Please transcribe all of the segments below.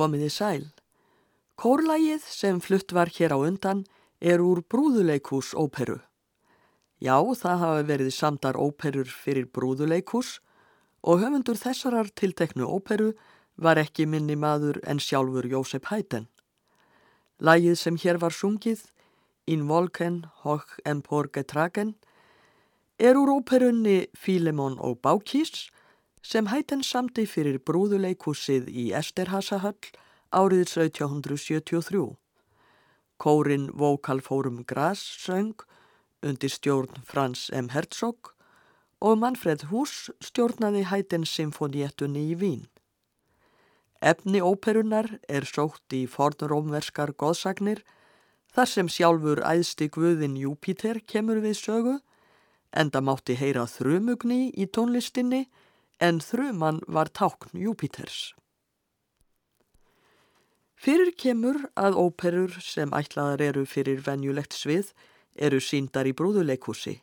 Komiði sæl. Kórlægið sem flutt var hér á undan er úr brúðuleikús óperu. Já, það hafa verið samdar óperur fyrir brúðuleikús og höfundur þessarar tilteknu óperu var ekki minni maður en sjálfur Jósef Hæten. Lægið sem hér var sungið, In Volken, Hoch Empor Getragen, er úr óperunni Fílemon og Bákís sem hættin samti fyrir brúðuleikúsið í Esterhasahöll árið 1773. Kórin Vokalfórum Gras söng undir stjórn Frans M. Herzog og Manfred Hús stjórnaði hættin symfóniettunni í Vín. Efni óperunar er sótt í fornrómverskar goðsagnir þar sem sjálfur æðsti guðin Júpiter kemur við sögu enda mátti heyra þrumugni í tónlistinni en þruman var tákn Júpiters. Fyrir kemur að óperur sem ætlaðar eru fyrir venjulegt svið eru síndar í brúðuleikúsi.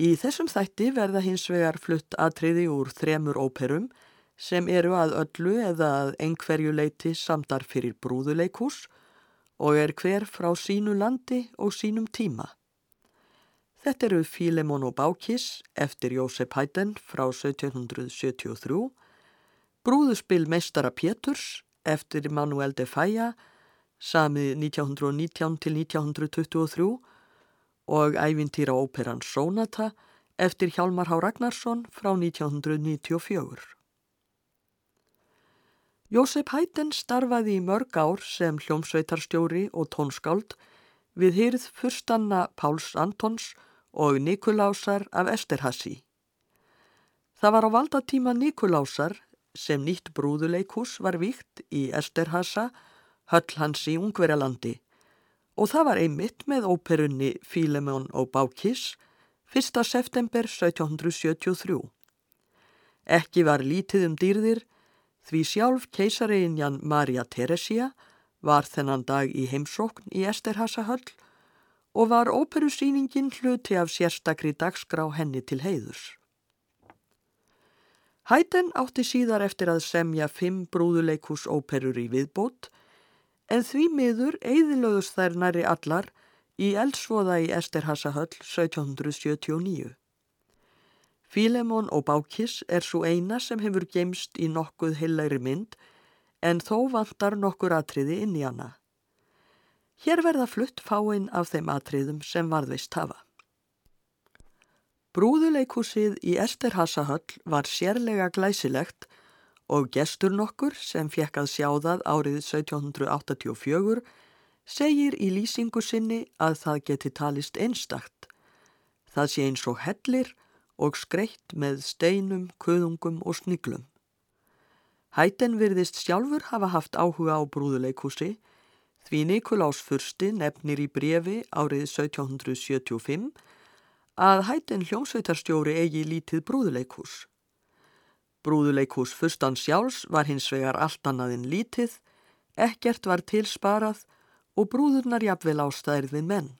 Í þessum þætti verða hins vegar flutt atriði úr þremur óperum sem eru að öllu eða að einhverju leiti samdar fyrir brúðuleikús og er hver frá sínu landi og sínum tíma. Þetta eru Fílemon og Bákis eftir Jósef Hætten frá 1773, Brúðuspil meistara Péturs eftir Manuel de Falla samið 1919 til 1923 og ævintýra óperan Sónata eftir Hjalmar Há Ragnarsson frá 1994. Jósef Hætten starfaði í mörg ár sem hljómsveitarstjóri og tónskáld við hýrð fyrstanna Páls Antons og Nikulásar af Esterhassi. Það var á valdatíma Nikulásar sem nýtt brúðuleikús var víkt í Esterhassa, höll hans í Ungverjalandi og það var einmitt með óperunni Fílemón og Bákis 1. september 1773. Ekki var lítið um dýrðir því sjálf keisareginjan Marja Teresia var þennan dag í heimsókn í Esterhassa höll og var óperusýningin hluti af sérstakri dagskrá henni til heiðurs. Hæten átti síðar eftir að semja fimm brúðuleikus óperur í viðbót en því miður eigðilöðust þær næri allar í eldsvoða í Esterhassahöll 1779. Fílemón og Bákis er svo eina sem hefur gemst í nokkuð heilagri mynd en þó vantar nokkur atriði inn í hana. Hér verða flutt fáinn af þeim atriðum sem varðveist hafa. Brúðuleikúsið í Esterhasahöll var sérlega glæsilegt og gestur nokkur sem fekk að sjá það árið 1784 segir í lýsingu sinni að það geti talist einstakt. Það sé eins og hellir og skreitt með steinum, kuðungum og sniglum. Hætten virðist sjálfur hafa haft áhuga á brúðuleikúsi því Nikolás Fursti nefnir í brefi árið 1775 að hætten hljómsveitarstjóri eigi lítið brúðuleikús. Brúðuleikús fyrstan sjálfs var hins vegar allt annaðinn lítið, ekkert var tilsparað og brúðurnar jafnvel ástæðir við menn.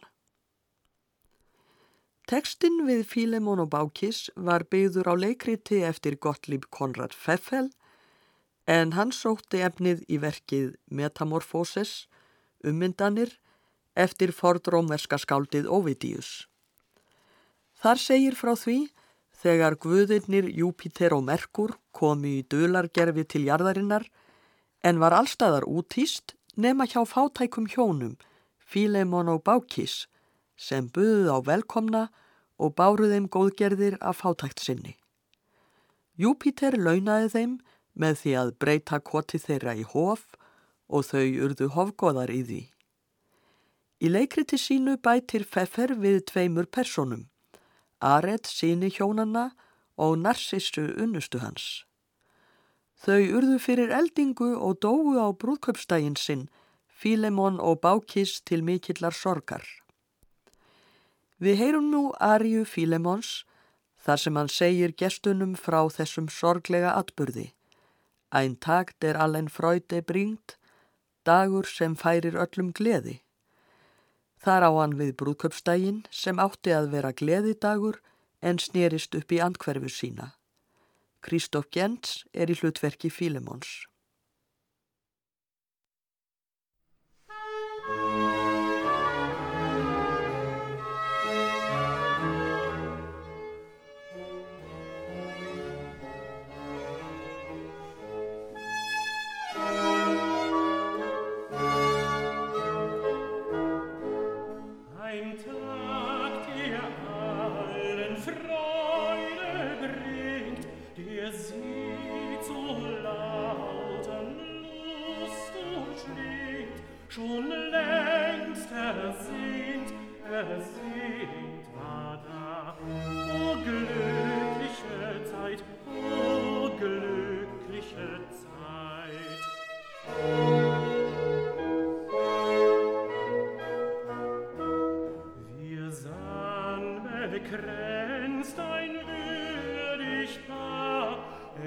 Tekstinn við Fílemon og Bákis var byggður á leikriti eftir Gottlieb Konrad Pfeffel en hann sótti efnið í verkið Metamorphoses, ummyndanir, eftir fordrómverska skáldið Ovidius. Þar segir frá því þegar guðirnir Júpiter og Merkur komi í dulargerfi til jarðarinnar en var allstaðar útýst nema hjá fátækum hjónum, Fílemon og Bákís, sem buðuð á velkomna og báruð þeim góðgerðir af fátækt sinni. Júpiter launaði þeim með því að breyta koti þeirra í hof og þau urðu hofgóðar í því. Í leikriti sínu bætir Pfeffer við tveimur personum, Aret síni hjónanna og Narsissu unnustu hans. Þau urðu fyrir eldingu og dóu á brúðköpstægin sinn, Fílemon og Bákis til mikillar sorgar. Við heyrum nú Arju Fílemons þar sem hann segir gestunum frá þessum sorglega atburði. Ein takt er allen fröyde bringt, dagur sem færir öllum gleði. Þar á hann við brúðköpstægin sem átti að vera gleðidagur en snerist upp í andkverfu sína. Kristóf Gjents er í hlutverki Fílemons.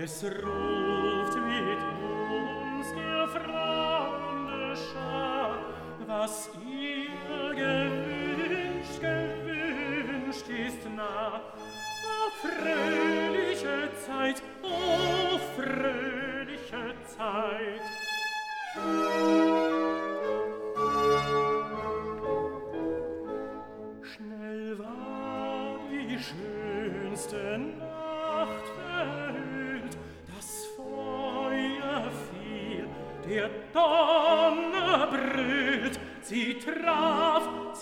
Es ruft mit uns der fragende Schar, was ihr gewünscht, gewünscht ist nah. O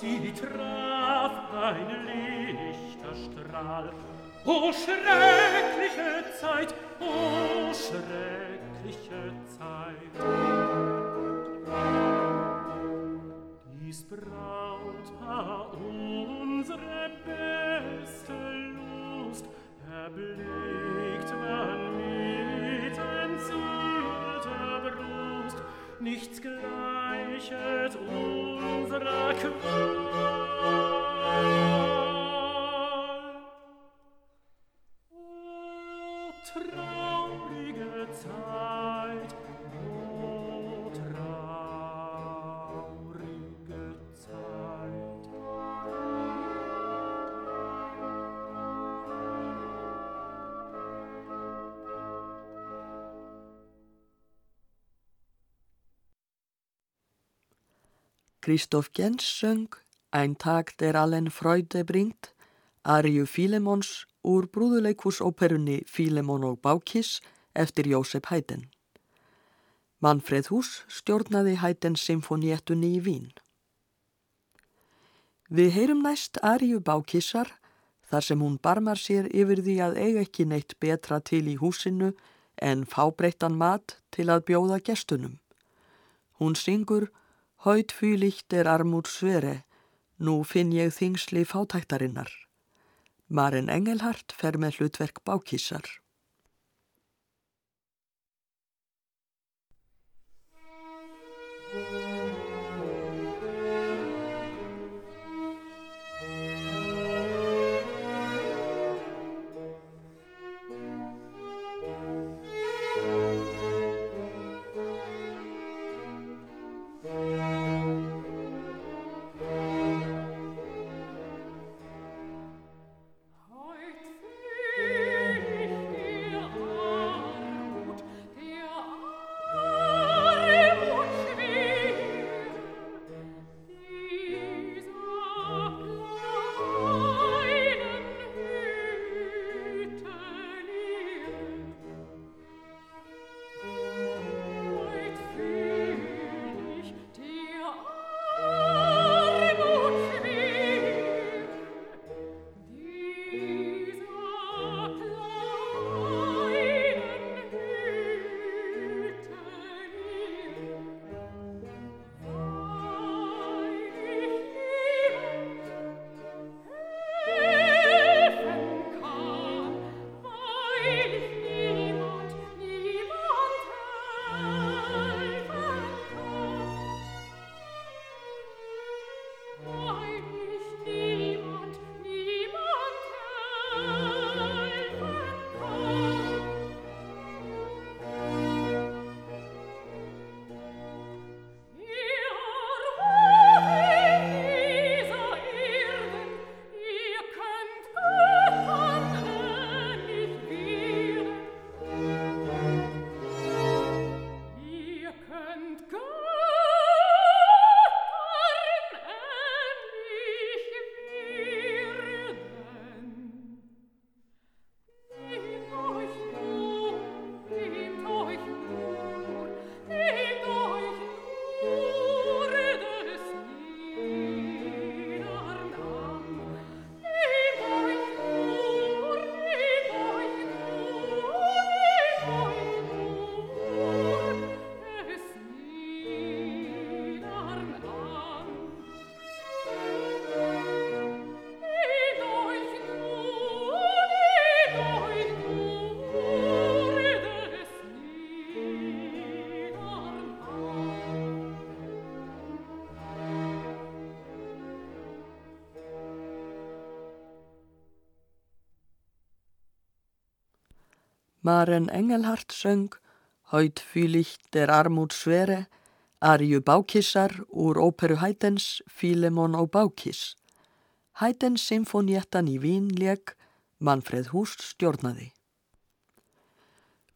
sie traf ein Lichterstrahl. O schreckliche Zeit, o schreckliche Zeit! Kristóf Gens söng Ein Tag der allen Freude bringt Arju Fílemons úr brúðuleikúsóperunni Fílemon og Bákis eftir Jósef Hæden. Manfred Hús stjórnaði hættens symfóniettunni í Vín. Við heyrum næst Aríu Bákissar þar sem hún barmar sér yfir því að eiga ekki neitt betra til í húsinu en fábreyttan mat til að bjóða gestunum. Hún syngur Haut fýlikt er armúr svere, nú finn ég þingsli fátæktarinnar. Maren Engelhardt fer með hlutverk Bákissar. Maren Engelhardt söng Haut fýlicht er armúd svere, Arju Bákissar úr óperu Hætens Fílemon og Bákiss. Hætens symfóniettan í Vín leg, Manfred Húst stjórnaði.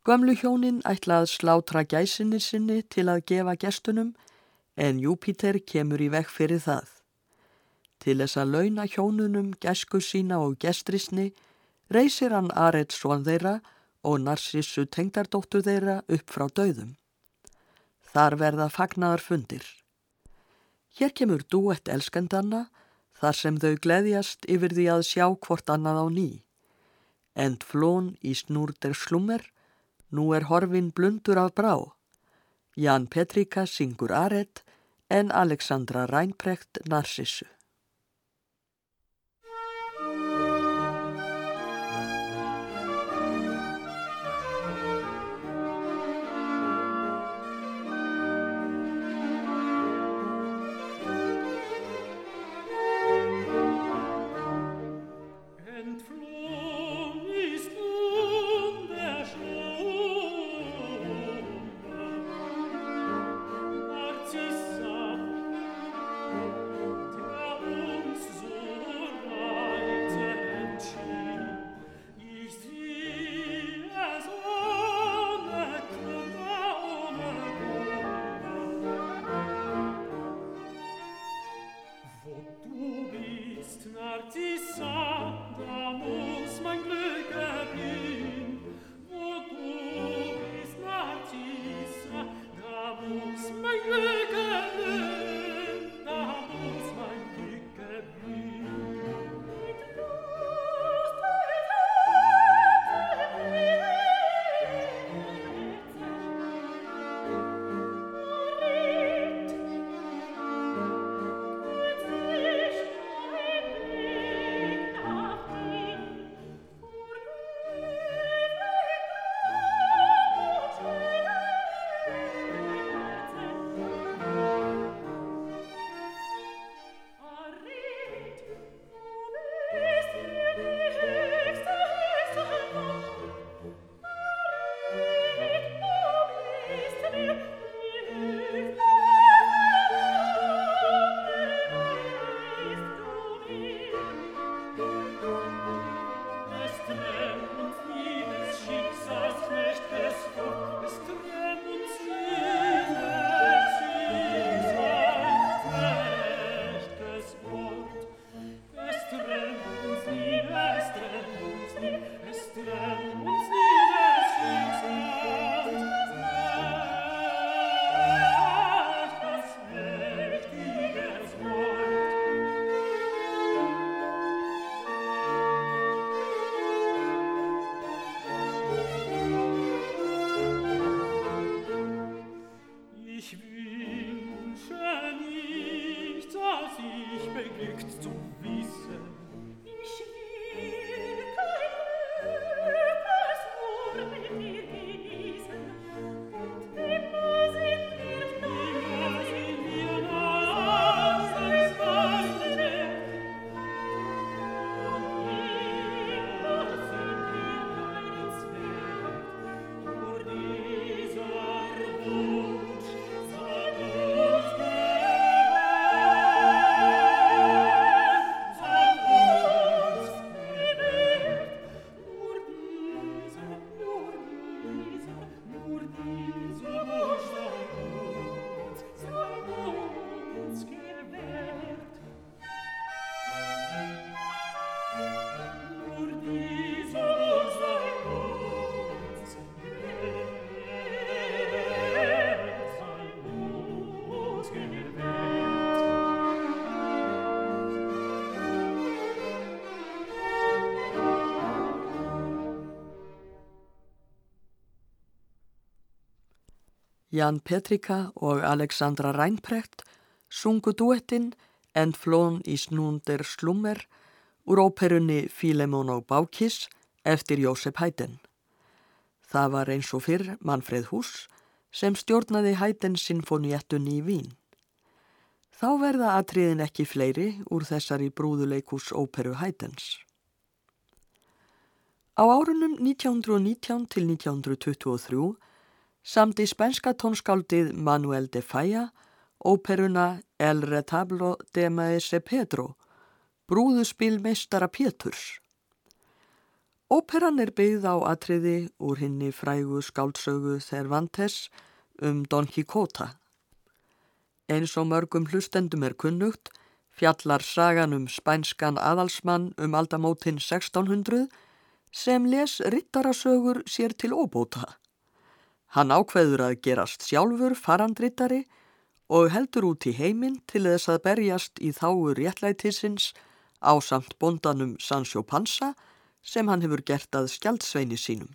Gömlu hjónin ætla að slátra gæsinni sinni til að gefa gestunum en Júpiter kemur í vekk fyrir það. Til þess að launa hjónunum gæsku sína og gestrisni reysir hann Aret svon þeirra og Narsissu tengdardóttur þeirra upp frá dauðum. Þar verða fagnar fundir. Hér kemur duett elskendanna þar sem þau gleðjast yfir því að sjá hvort annað á ný. End flón í snúrder slummer, nú er horfin blundur af brá. Jan Petrika syngur Aret en Alexandra Rænprekt Narsissu. Jan Petrika og Alexandra Reinprecht sungu duettinn En flón í snúndir slummer úr óperunni Filemón og Bákis eftir Jósef Hætten. Það var eins og fyrr Manfred Hús sem stjórnaði Hætten sinfoníettun í Vín. Þá verða atriðin ekki fleiri úr þessari brúðuleikus óperu Hættens. Á árunum 1919 til 1923 samti spænska tónskáldið Manuel de Falla óperuna El retablo de Maese Pedro, brúðuspil meistara Péturs. Óperan er byggð á atriði úr hinni frægu skáldsögu Cervantes um Don Quixota. Eins og mörgum hlustendum er kunnugt, fjallar sagan um spænskan aðalsmann um aldamótin 1600 sem les rittarasögur sér til óbóta. Hann ákveður að gerast sjálfur farandrittari og heldur út í heiminn til þess að berjast í þáur réttlætisins á samt bondanum Sancho Panza sem hann hefur gert að skjaldsveini sínum.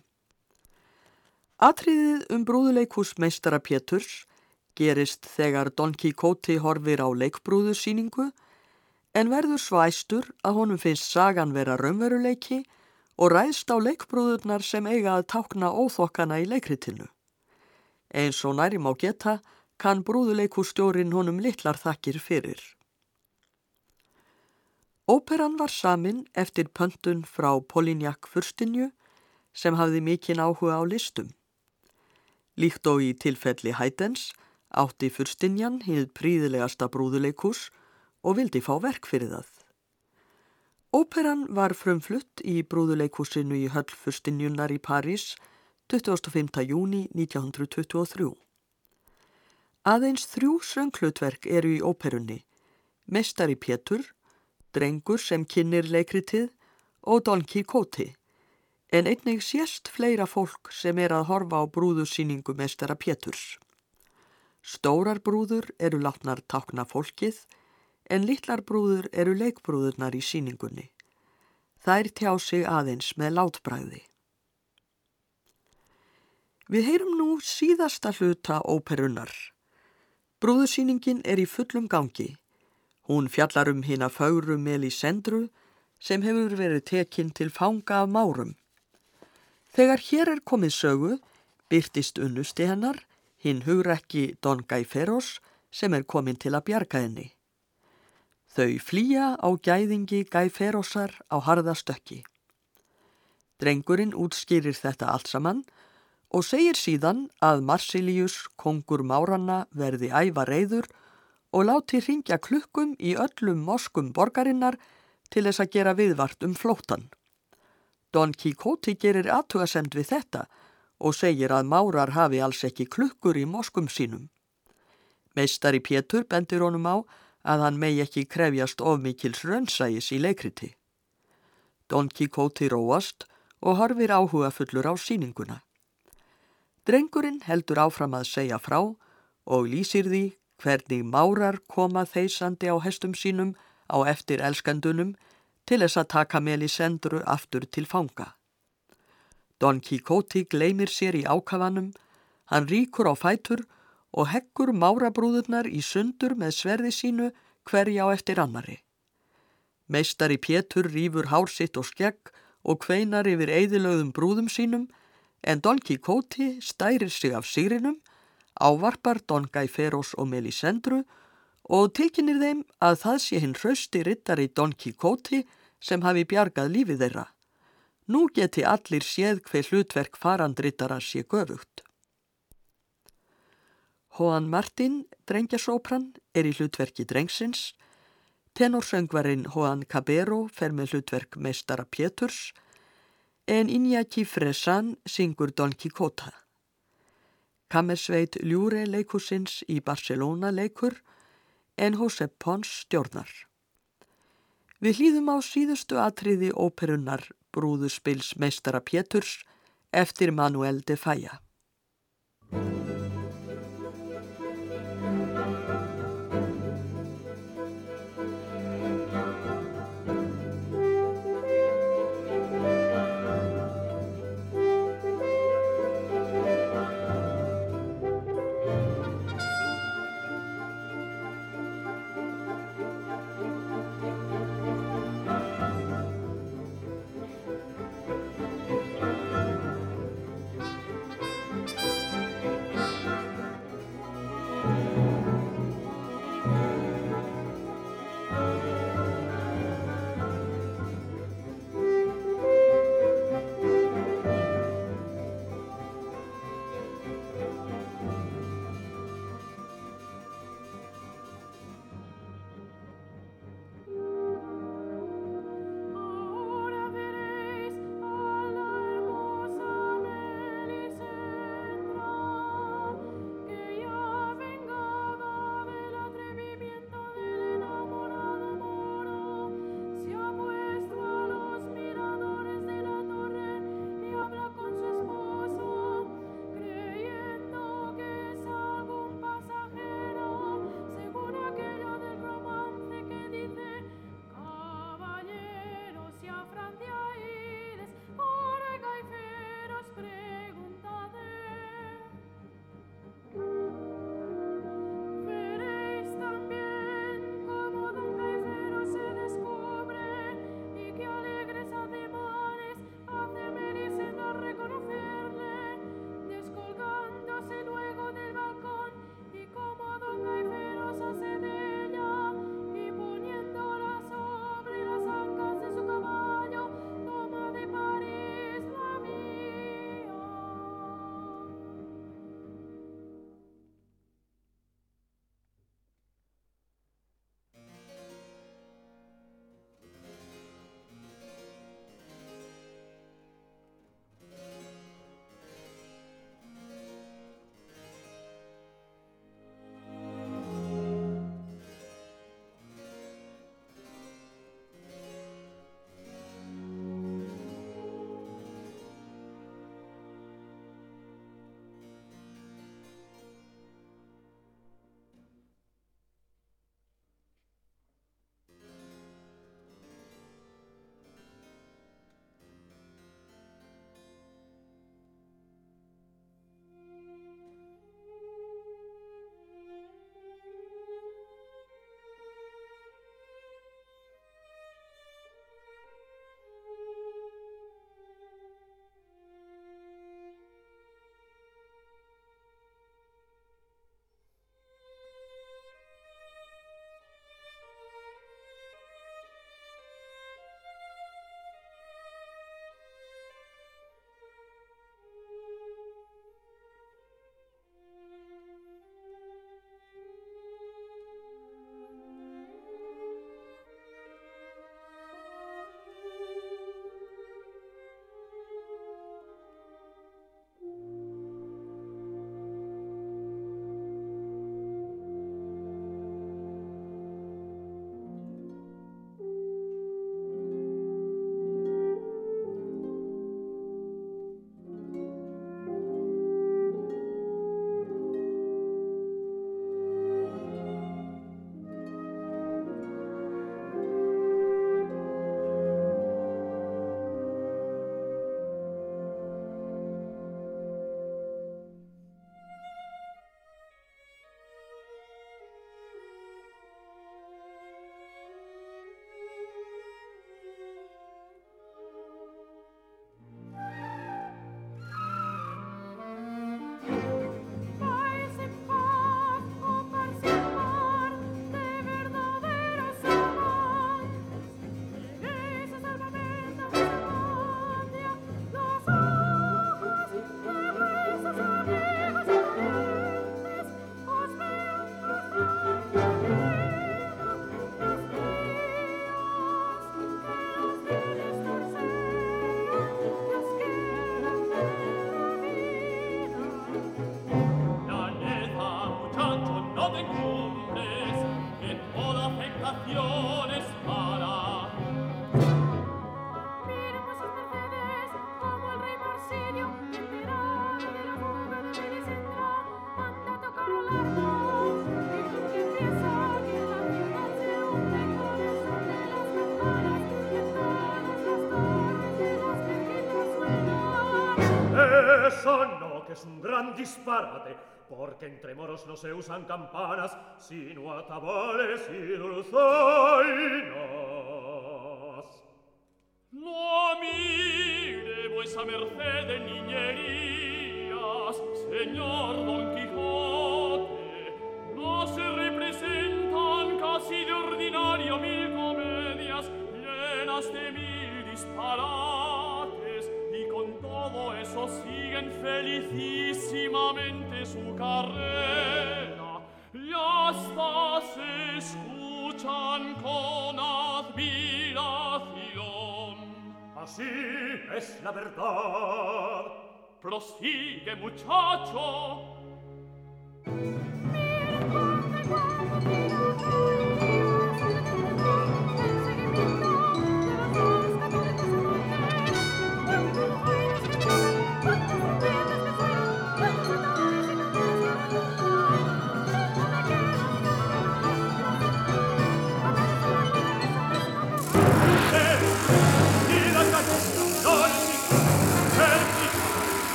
Atriðið um brúðuleikus meistara Péturs gerist þegar Don Quixote horfir á leikbrúðusíningu en verður svæstur að honum finnst sagan vera raunveruleiki og ræðst á leikbrúðurnar sem eiga að tákna óþokkana í leikritinu. Eins og nærim á geta kann brúðuleikustjórin honum litlar þakkir fyrir. Óperan var samin eftir pöntun frá Polinjak Furstinju sem hafði mikinn áhuga á listum. Líkt og í tilfelli Hætens átti Furstinjan hið príðilegasta brúðuleikus og vildi fá verk fyrir það. Óperan var frumflutt í brúðuleikusinu í höll Furstinjunar í París 25. júni 1923. Aðeins þrjú sönghlutverk eru í óperunni, Mestari Pétur, Drengur sem kynir leikritið og Don Quixote, en einnig sérst fleira fólk sem er að horfa á brúðursýningu Mestara Péturs. Stórar brúður eru látnar takna fólkið, en litlar brúður eru leikbrúðurnar í síningunni. Þær tjá sig aðeins með látbræði. Við heyrum nú síðasta hluta óperunnar. Brúðursýningin er í fullum gangi. Hún fjallar um hinn að fáru Melisendru sem hefur verið tekinn til fanga af márum. Þegar hér er komið sögu, byrtist unnusti hennar, hinn hugrekki Don Gaiferos sem er komin til að bjarga henni. Þau flýja á gæðingi Gaiferosar á harðastökki. Drengurinn útskýrir þetta allt saman og segir síðan að Marsilius, kongur Máranna, verði æfa reyður og láti ringja klukkum í öllum moskum borgarinnar til þess að gera viðvart um flóttan. Don Quixote gerir aðtugasemd við þetta og segir að Márar hafi alls ekki klukkur í moskum sínum. Meistari Pétur bendir honum á að hann megi ekki krefjast ofmikils rönnsægis í leikriti. Don Quixote róast og horfir áhuga fullur á síninguna. Drengurinn heldur áfram að segja frá og lýsir því hvernig márar koma þeysandi á hestum sínum á eftir elskandunum til þess að taka Melisendru aftur til fanga. Don Quixote gleymir sér í ákafanum, hann ríkur á fætur og heggur márabrúðurnar í sundur með sverði sínu hverja á eftir annari. Meistari Pétur rýfur hársitt og skegg og kveinar yfir eðilögðum brúðum sínum en Don Quixote stærir sig af sigrinum, ávarpar Don Gaiferos og Melisendru og tilkynir þeim að það sé hinn hrausti rittari Don Quixote sem hafi bjargað lífið þeirra. Nú geti allir séð hver hlutverk farandrittara sé göfugt. Juan Martín, drengjasópran, er í hlutverki drengsins. Tenorsöngvarinn Juan Cabero fer með hlutverk meistara Péturs en Iñaki Fresan syngur Don Quixota. Kammersveit Ljúre leikusins í Barcelona leikur en Josep Pons stjórnar. Við hlýðum á síðustu atriði óperunnar Brúðuspils meistara Péturs eftir Manuel de Falla. eso no, que es un gran disparate, porque entre moros no se usan campanas, sino ataboles y dulzainas. No mire vuesa merced de niñerías, señor su carrera gli astas escuchan con admiración así es la verdad. Prosigue muchacho.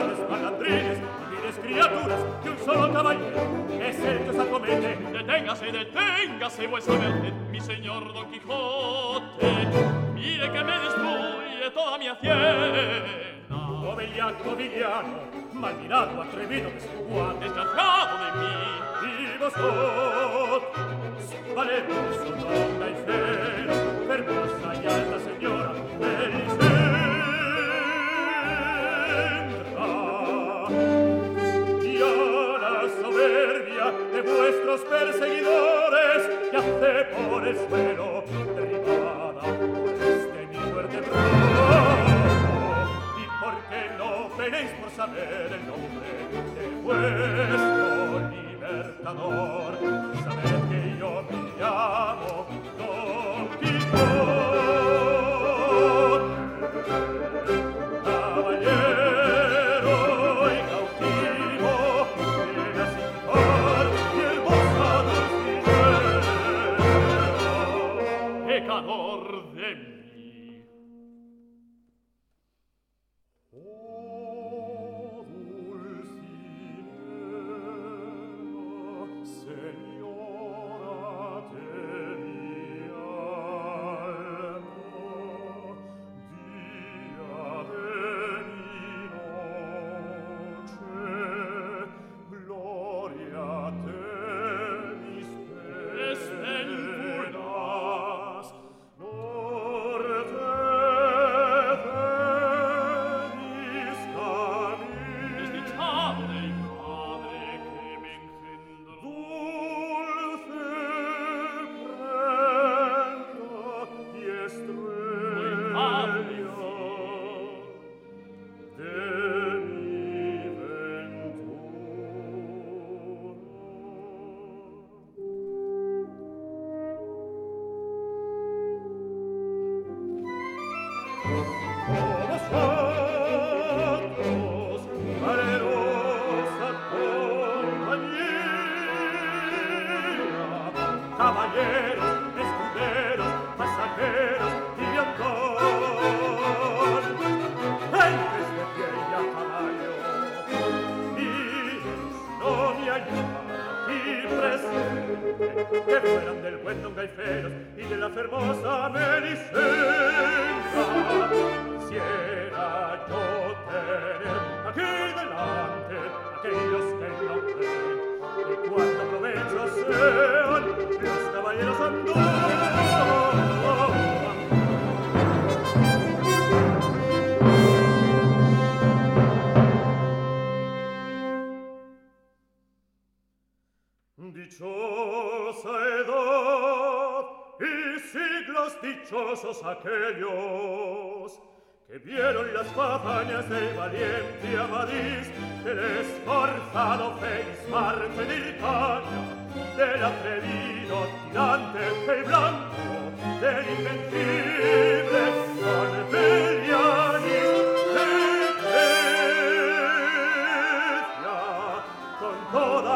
cobardes, malandrines, viles criaturas que un solo caballero es el que os acomete. Deténgase, deténgase, vuesa merced, mi señor Don Quijote, mire que me destruye toda mi hacienda. Obellaco, villano, malvirado, atrevido, desjuguado, desgraciado de mí. Y vosotros, valemos su y fe.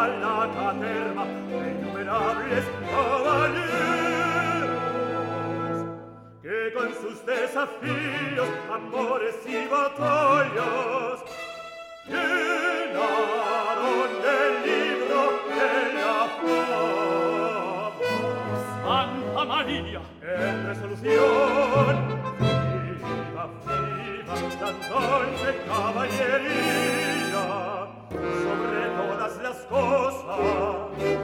allata terra de innumerables caballeros que con sus desafíos, amores y batallas llenaron el libro de la fama. Santa María, en resolución, viva, viva, la noche caballería nascosta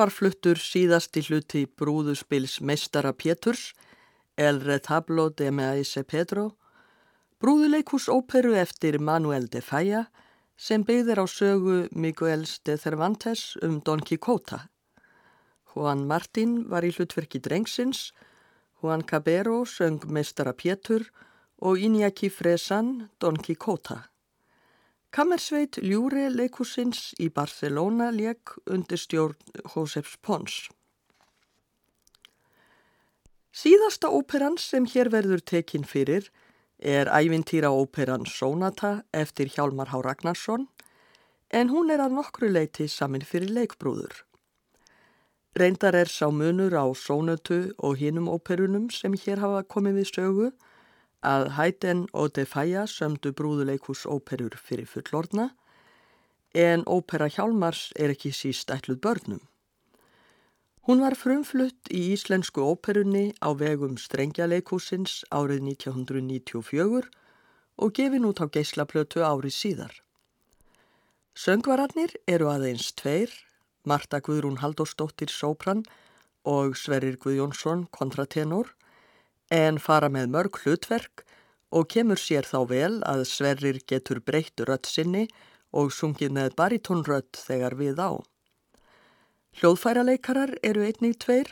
var fluttur síðasti hluti brúðuspils meistara Péturs, El Retablo de Maese Pedro, brúðuleikus óperu eftir Manuel de Falla sem byggðir á sögu Miguels de Cervantes um Don Quixota. Juan Martín var í hlutverki drengsins, Juan Cabero söng meistara Pétur og Iñaki Fresan Don Quixota. Kammersveit Ljúri leikusins í Barcelona leik undir stjórn Jósefs Pons. Síðasta óperan sem hér verður tekin fyrir er ævintýra óperan Sónata eftir Hjálmar H. Ragnarsson en hún er að nokkru leiti samin fyrir leikbrúður. Reyndar er sá munur á Sónatu og hinum óperunum sem hér hafa komið við sögu að Haydn og De Falla sömdu brúðuleikus óperur fyrir fullorna en ópera Hjálmars er ekki síst ætluð börnum. Hún var frumflutt í íslensku óperunni á vegum Strengjaleikusins árið 1994 og gefin út á geislaplötu árið síðar. Söngvararnir eru aðeins tveir, Marta Guðrún Haldósdóttir Sópran og Sverrir Guðjónsson kontratenor en fara með mörg hlutverk og kemur sér þá vel að Sverrir getur breytt rött sinni og sungið með baritónrött þegar við á. Hljóðfæraleikarar eru einnig tveir,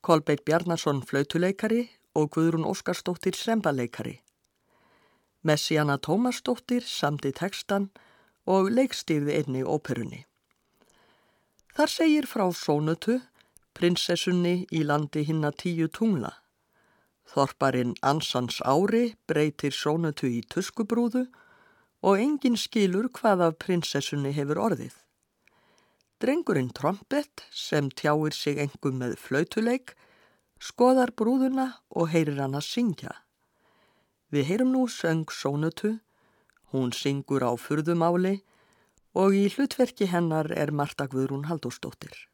Kolbeitt Bjarnason flautuleikari og Guðrún Óskarsdóttir sembaleikari. Messiana Tómasdóttir samdi tekstan og leikstýrði einnig óperunni. Þar segir frá Sónutu, prinsessunni í landi hinna tíu tungla. Þorparinn Ansans ári breytir Sónutu í tuskubrúðu og engin skilur hvað af prinsessunni hefur orðið. Drengurinn Trompet sem tjáir sig engum með flautuleik skoðar brúðuna og heyrir hann að syngja. Við heyrum nú söng Sónutu, hún syngur á furðumáli og í hlutverki hennar er Marta Guðrún Haldósdóttir.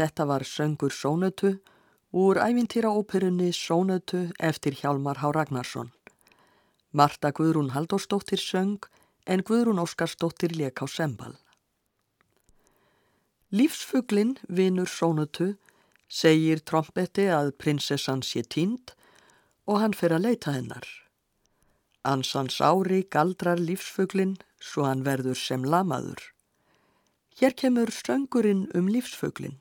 Þetta var söngur Sónötu úr ævintýra óperunni Sónötu eftir Hjalmar Há Ragnarsson. Marta Guðrún Haldósdóttir söng en Guðrún Óskarsdóttir leik á sembal. Lífsfuglin, vinur Sónötu, segir trombetti að prinsessan sé tínd og hann fer að leita hennar. Ansans ári galdrar lífsfuglin svo hann verður sem lamaður. Hér kemur söngurinn um lífsfuglin.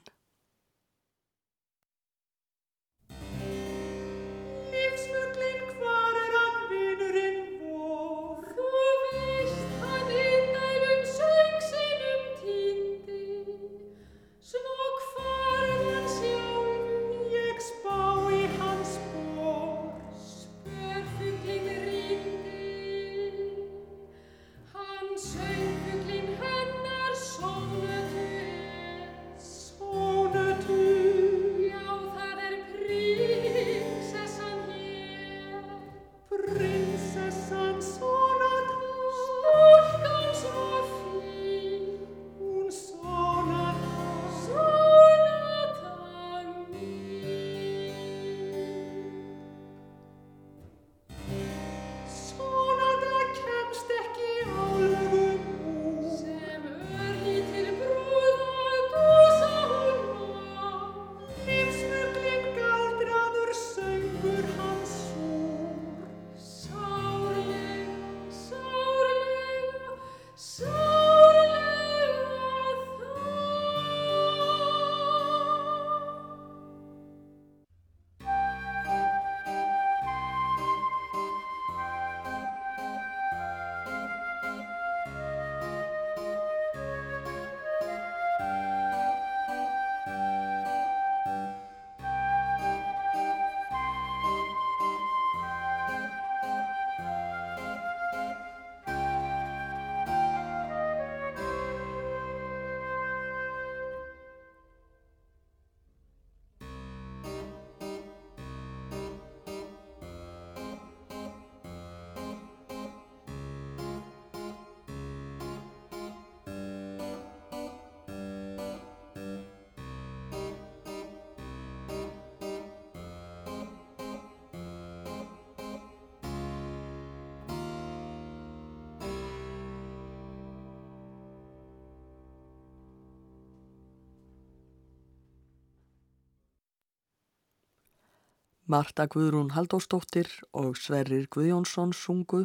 Marta Guðrún Haldóstóttir og Sverrir Guðjónsson sungu,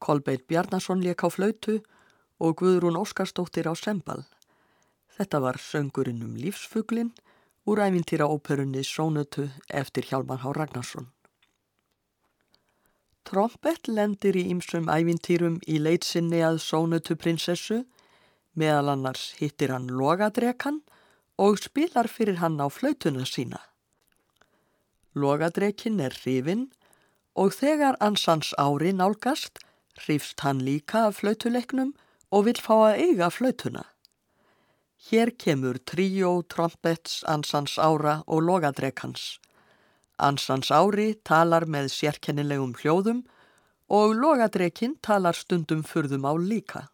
Kolbeitt Bjarnason leik á flautu og Guðrún Óskarstóttir á sembal. Þetta var söngurinn um lífsfuglin úr æfintýra óperunni Sónötu eftir Hjalmar Há Ragnarsson. Trompett lendir í ýmsum æfintýrum í leitsinni að Sónötu prinsessu, meðal annars hittir hann logadrekan og spilar fyrir hann á flautuna sína. Logadrekin er hrifin og þegar ansans ári nálgast hrifst hann líka af flautuleiknum og vil fá að eiga flautuna. Hér kemur tríó, trompets, ansans ára og logadrekans. Ansans ári talar með sérkennilegum hljóðum og logadrekin talar stundum fyrðum á líka.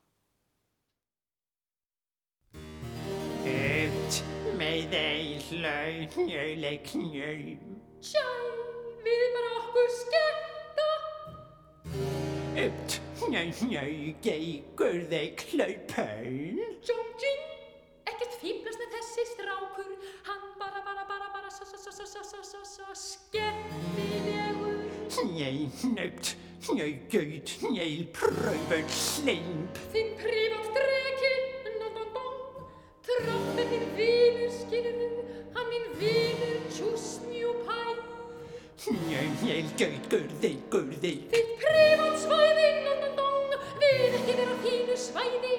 Ut með eil hlaun, njöleik njö. Sjá, við bara okkur skemmta. Upt, njö, njö, geigur þeir klaupun. Jóngin, ekkert fýblast en þessi strákur, hann bara, bara, bara, bara, svo, svo, svo, svo, svo, svo, svo, skemmtilegur. Njö, nögt, njö, göyt, njö, pröfun, slimp. Þinn prívat dreki, nononbong, tröfnir þinn vinur, skilur, hann minn vinur. Mjöl, mjöl, göð, görði, görði Þitt privatsvæði, nannandong Við ekki vera þínu svæði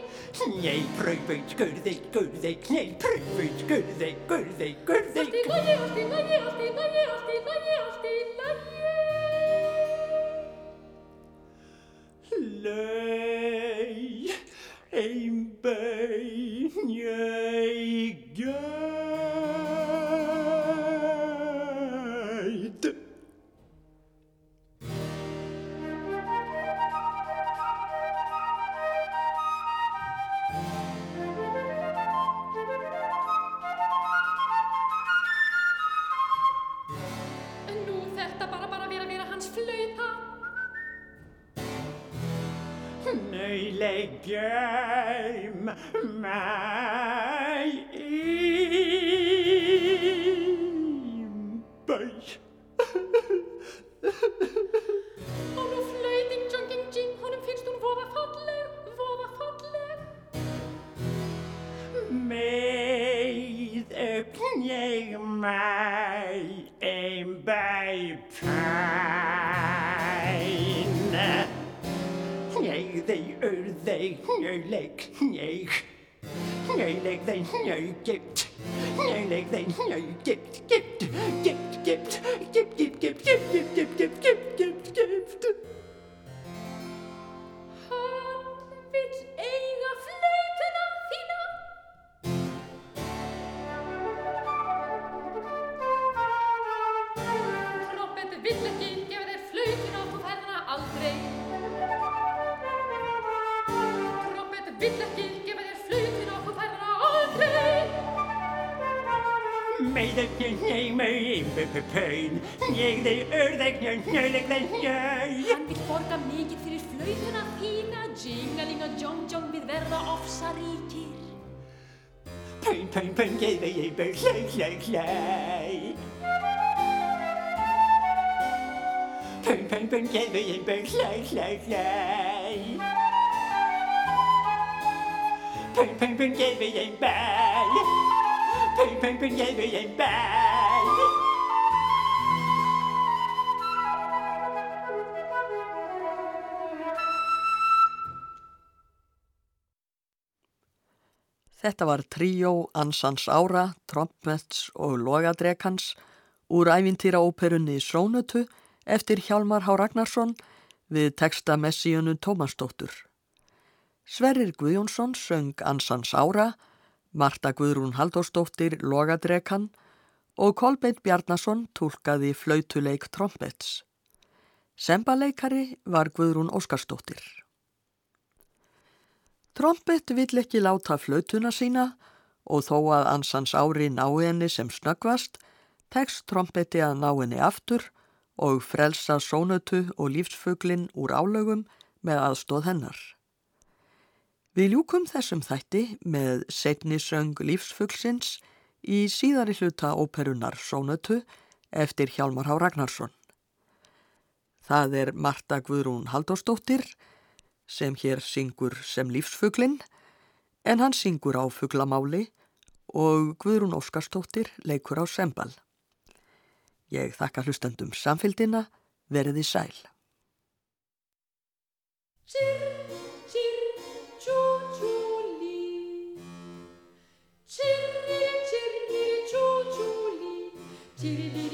Nei, pröfut, görði, görði Nei, pröfut, görði, görði, görði Allt í lagi, allt í lagi, allt í lagi, allt í lagi get, pum pum pum giddy boo slay slay slay. Pum pum pum giddy boo slay slay slay. Pum pum pum giddy boo. Pum pum pum giddy boo. Þetta var tríó Ansans ára, trompets og logadrekans úr ævintýraóperunni Srónutu eftir Hjálmar Há Ragnarsson við texta messíunu Tómasdóttur. Sverrir Guðjónsson söng Ansans ára, Marta Guðrún Halldórsdóttir logadrekan og Kolbeinn Bjarnason tólkaði flautuleik trompets. Sembaleikari var Guðrún Óskarsdóttir. Trompet vill ekki láta flautuna sína og þó að ansans ári ná henni sem snöggvast, tekst trompeti að ná henni aftur og frelsa sónötu og lífsfuglin úr álögum með aðstóð hennar. Við ljúkum þessum þætti með setni söng lífsfuglsins í síðari hluta óperunar sónötu eftir Hjálmar Há Ragnarsson. Það er Marta Guðrún Halldórsdóttir sem hér syngur sem lífsfuglinn en hann syngur á fuglamáli og Guðrún Óskarstóttir leikur á sembal. Ég þakka hlustendum samfélgina, verði sæl. Sýr, sýr, tjú, tjú, lí. Sýrri, sýrri, tjú, tjú, lí. Sýrri,